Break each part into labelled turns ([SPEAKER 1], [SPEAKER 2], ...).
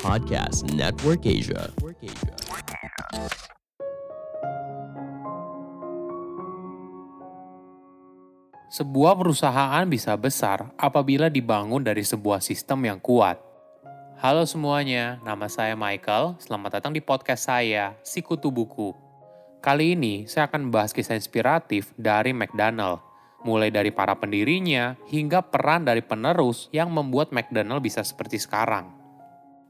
[SPEAKER 1] Podcast Network Asia.
[SPEAKER 2] Sebuah perusahaan bisa besar apabila dibangun dari sebuah sistem yang kuat. Halo semuanya, nama saya Michael. Selamat datang di podcast saya, Sikutu Buku. Kali ini saya akan membahas kisah inspiratif dari McDonald, mulai dari para pendirinya hingga peran dari penerus yang membuat McDonald bisa seperti sekarang.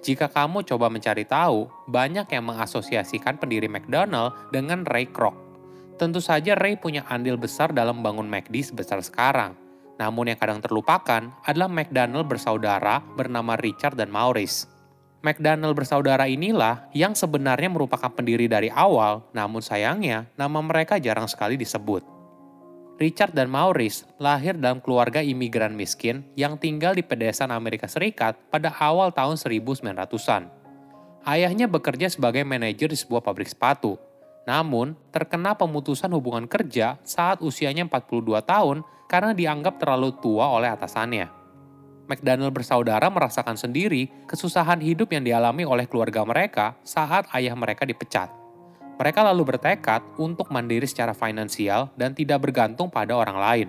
[SPEAKER 2] Jika kamu coba mencari tahu, banyak yang mengasosiasikan pendiri McDonald dengan Ray Kroc. Tentu saja Ray punya andil besar dalam membangun McD sebesar sekarang. Namun yang kadang terlupakan adalah McDonald bersaudara bernama Richard dan Maurice. McDonald bersaudara inilah yang sebenarnya merupakan pendiri dari awal, namun sayangnya nama mereka jarang sekali disebut. Richard dan Maurice lahir dalam keluarga imigran miskin yang tinggal di pedesaan Amerika Serikat pada awal tahun 1900-an. Ayahnya bekerja sebagai manajer di sebuah pabrik sepatu, namun, terkena pemutusan hubungan kerja saat usianya 42 tahun karena dianggap terlalu tua oleh atasannya. McDonald bersaudara merasakan sendiri kesusahan hidup yang dialami oleh keluarga mereka saat ayah mereka dipecat. Mereka lalu bertekad untuk mandiri secara finansial dan tidak bergantung pada orang lain.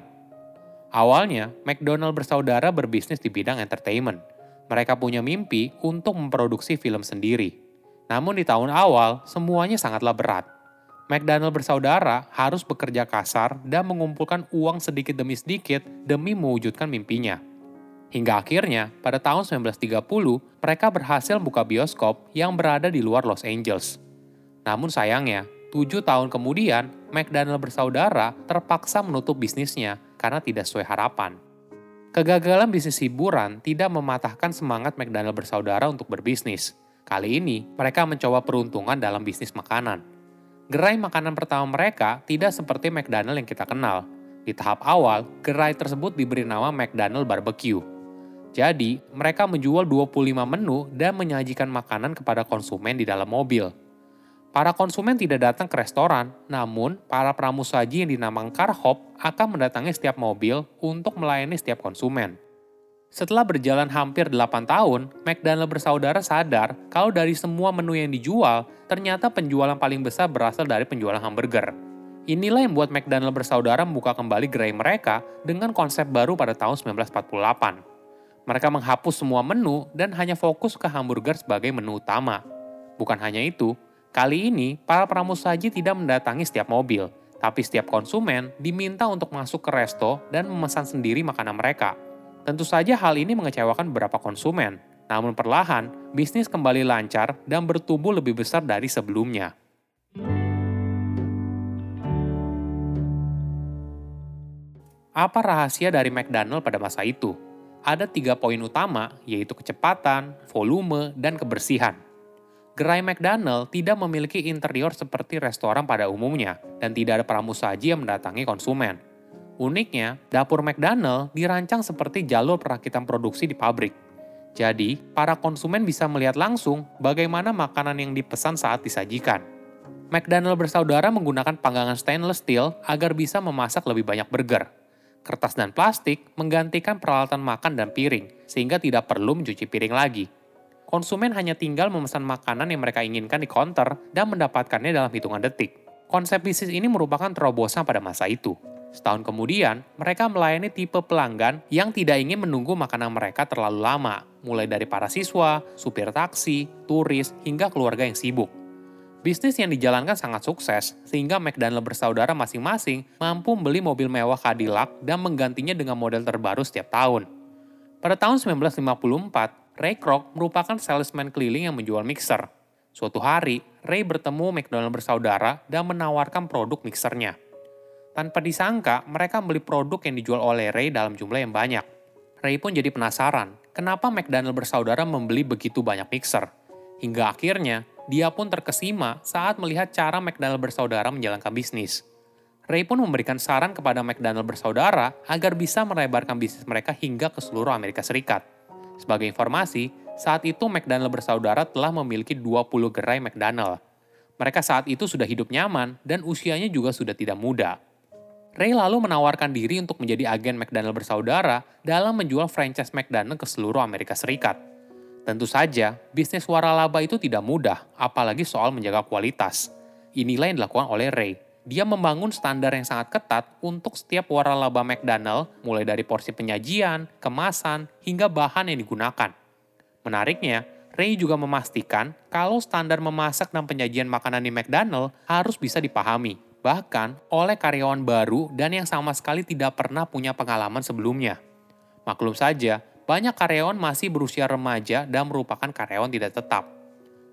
[SPEAKER 2] Awalnya, McDonald bersaudara berbisnis di bidang entertainment. Mereka punya mimpi untuk memproduksi film sendiri. Namun di tahun awal, semuanya sangatlah berat. McDonald bersaudara harus bekerja kasar dan mengumpulkan uang sedikit demi sedikit demi mewujudkan mimpinya. Hingga akhirnya, pada tahun 1930, mereka berhasil buka bioskop yang berada di luar Los Angeles. Namun sayangnya, tujuh tahun kemudian, McDonald bersaudara terpaksa menutup bisnisnya karena tidak sesuai harapan. Kegagalan bisnis hiburan tidak mematahkan semangat McDonald bersaudara untuk berbisnis. Kali ini, mereka mencoba peruntungan dalam bisnis makanan. Gerai makanan pertama mereka tidak seperti McDonald yang kita kenal. Di tahap awal, gerai tersebut diberi nama McDonald Barbecue. Jadi, mereka menjual 25 menu dan menyajikan makanan kepada konsumen di dalam mobil. Para konsumen tidak datang ke restoran, namun para pramusaji yang dinamakan car hop akan mendatangi setiap mobil untuk melayani setiap konsumen. Setelah berjalan hampir 8 tahun, McDonald bersaudara sadar kalau dari semua menu yang dijual, ternyata penjualan paling besar berasal dari penjualan hamburger. Inilah yang membuat McDonald bersaudara membuka kembali gerai mereka dengan konsep baru pada tahun 1948. Mereka menghapus semua menu dan hanya fokus ke hamburger sebagai menu utama. Bukan hanya itu, kali ini para pramusaji tidak mendatangi setiap mobil, tapi setiap konsumen diminta untuk masuk ke resto dan memesan sendiri makanan mereka. Tentu saja hal ini mengecewakan beberapa konsumen, namun perlahan bisnis kembali lancar dan bertumbuh lebih besar dari sebelumnya. Apa rahasia dari McDonald pada masa itu? ada tiga poin utama, yaitu kecepatan, volume, dan kebersihan. Gerai McDonald tidak memiliki interior seperti restoran pada umumnya, dan tidak ada pramusaji yang mendatangi konsumen. Uniknya, dapur McDonald dirancang seperti jalur perakitan produksi di pabrik. Jadi, para konsumen bisa melihat langsung bagaimana makanan yang dipesan saat disajikan. McDonald bersaudara menggunakan panggangan stainless steel agar bisa memasak lebih banyak burger kertas dan plastik menggantikan peralatan makan dan piring, sehingga tidak perlu mencuci piring lagi. Konsumen hanya tinggal memesan makanan yang mereka inginkan di counter dan mendapatkannya dalam hitungan detik. Konsep bisnis ini merupakan terobosan pada masa itu. Setahun kemudian, mereka melayani tipe pelanggan yang tidak ingin menunggu makanan mereka terlalu lama, mulai dari para siswa, supir taksi, turis, hingga keluarga yang sibuk. Bisnis yang dijalankan sangat sukses, sehingga McDonald bersaudara masing-masing mampu membeli mobil mewah Cadillac dan menggantinya dengan model terbaru setiap tahun. Pada tahun 1954, Ray Kroc merupakan salesman keliling yang menjual mixer. Suatu hari, Ray bertemu McDonald bersaudara dan menawarkan produk mixernya. Tanpa disangka, mereka membeli produk yang dijual oleh Ray dalam jumlah yang banyak. Ray pun jadi penasaran, kenapa McDonald bersaudara membeli begitu banyak mixer. Hingga akhirnya, dia pun terkesima saat melihat cara McDonald bersaudara menjalankan bisnis. Ray pun memberikan saran kepada McDonald bersaudara agar bisa melebarkan bisnis mereka hingga ke seluruh Amerika Serikat. Sebagai informasi, saat itu McDonald bersaudara telah memiliki 20 gerai McDonald. Mereka saat itu sudah hidup nyaman dan usianya juga sudah tidak muda. Ray lalu menawarkan diri untuk menjadi agen McDonald bersaudara dalam menjual franchise McDonald ke seluruh Amerika Serikat. Tentu saja, bisnis waralaba itu tidak mudah, apalagi soal menjaga kualitas. Inilah yang dilakukan oleh Ray. Dia membangun standar yang sangat ketat untuk setiap waralaba McDonald, mulai dari porsi penyajian, kemasan, hingga bahan yang digunakan. Menariknya, Ray juga memastikan kalau standar memasak dan penyajian makanan di McDonald harus bisa dipahami, bahkan oleh karyawan baru dan yang sama sekali tidak pernah punya pengalaman sebelumnya. Maklum saja, banyak karyawan masih berusia remaja dan merupakan karyawan tidak tetap.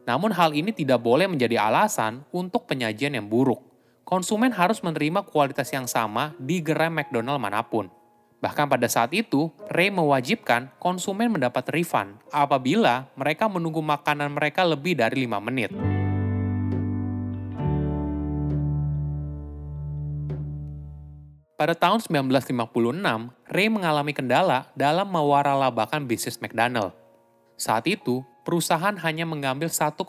[SPEAKER 2] Namun hal ini tidak boleh menjadi alasan untuk penyajian yang buruk. Konsumen harus menerima kualitas yang sama di gerai McDonald mana pun. Bahkan pada saat itu, Ray mewajibkan konsumen mendapat refund apabila mereka menunggu makanan mereka lebih dari 5 menit. Pada tahun 1956, Ray mengalami kendala dalam mewaralabakan bisnis McDonald. Saat itu, perusahaan hanya mengambil 1,4%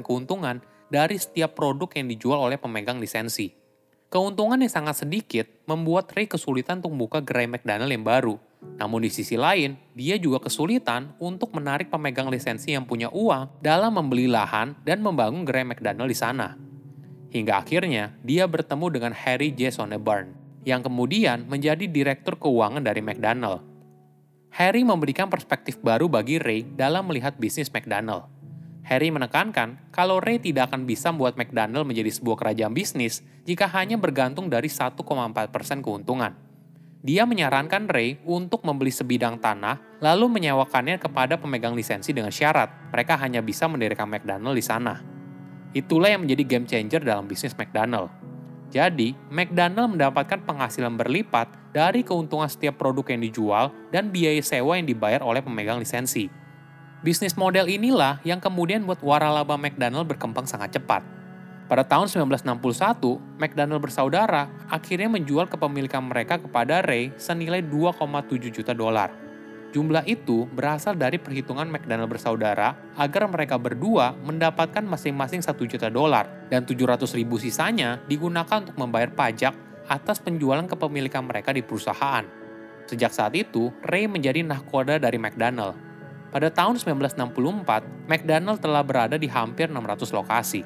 [SPEAKER 2] keuntungan dari setiap produk yang dijual oleh pemegang lisensi. Keuntungan yang sangat sedikit membuat Ray kesulitan untuk membuka gerai McDonald yang baru. Namun di sisi lain, dia juga kesulitan untuk menarik pemegang lisensi yang punya uang dalam membeli lahan dan membangun gerai McDonald di sana. Hingga akhirnya, dia bertemu dengan Harry J. Sonneborn, yang kemudian menjadi direktur keuangan dari McDonald. Harry memberikan perspektif baru bagi Ray dalam melihat bisnis McDonald. Harry menekankan kalau Ray tidak akan bisa membuat McDonald menjadi sebuah kerajaan bisnis jika hanya bergantung dari 1,4% keuntungan. Dia menyarankan Ray untuk membeli sebidang tanah lalu menyewakannya kepada pemegang lisensi dengan syarat mereka hanya bisa mendirikan McDonald di sana. Itulah yang menjadi game changer dalam bisnis McDonald. Jadi, McDonald mendapatkan penghasilan berlipat dari keuntungan setiap produk yang dijual dan biaya sewa yang dibayar oleh pemegang lisensi. Bisnis model inilah yang kemudian buat waralaba McDonald berkembang sangat cepat. Pada tahun 1961, McDonald bersaudara akhirnya menjual kepemilikan mereka kepada Ray senilai 2,7 juta dolar. Jumlah itu berasal dari perhitungan McDonald bersaudara agar mereka berdua mendapatkan masing-masing 1 juta dolar dan 700 ribu sisanya digunakan untuk membayar pajak atas penjualan kepemilikan mereka di perusahaan. Sejak saat itu, Ray menjadi nahkoda dari McDonald. Pada tahun 1964, McDonald telah berada di hampir 600 lokasi.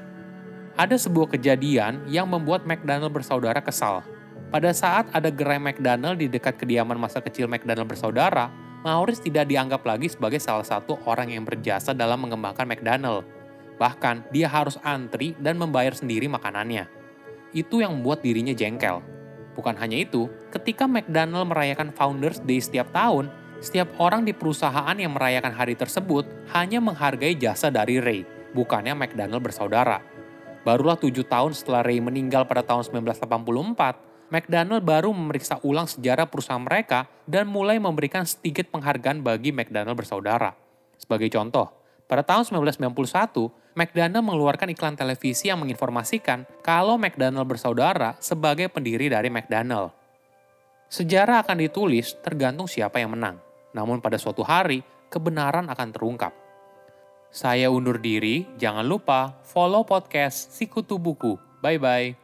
[SPEAKER 2] Ada sebuah kejadian yang membuat McDonald bersaudara kesal. Pada saat ada gerai McDonald di dekat kediaman masa kecil McDonald bersaudara, Maurice tidak dianggap lagi sebagai salah satu orang yang berjasa dalam mengembangkan McDonald. Bahkan, dia harus antri dan membayar sendiri makanannya. Itu yang membuat dirinya jengkel. Bukan hanya itu, ketika McDonald merayakan Founders Day setiap tahun, setiap orang di perusahaan yang merayakan hari tersebut hanya menghargai jasa dari Ray, bukannya McDonald bersaudara. Barulah tujuh tahun setelah Ray meninggal pada tahun 1984, McDonald baru memeriksa ulang sejarah perusahaan mereka dan mulai memberikan sedikit penghargaan bagi McDonald bersaudara. Sebagai contoh, pada tahun 1991, McDonald mengeluarkan iklan televisi yang menginformasikan kalau McDonald bersaudara sebagai pendiri dari McDonald. Sejarah akan ditulis tergantung siapa yang menang, namun pada suatu hari kebenaran akan terungkap. Saya undur diri, jangan lupa follow podcast Sikutu Buku. Bye-bye.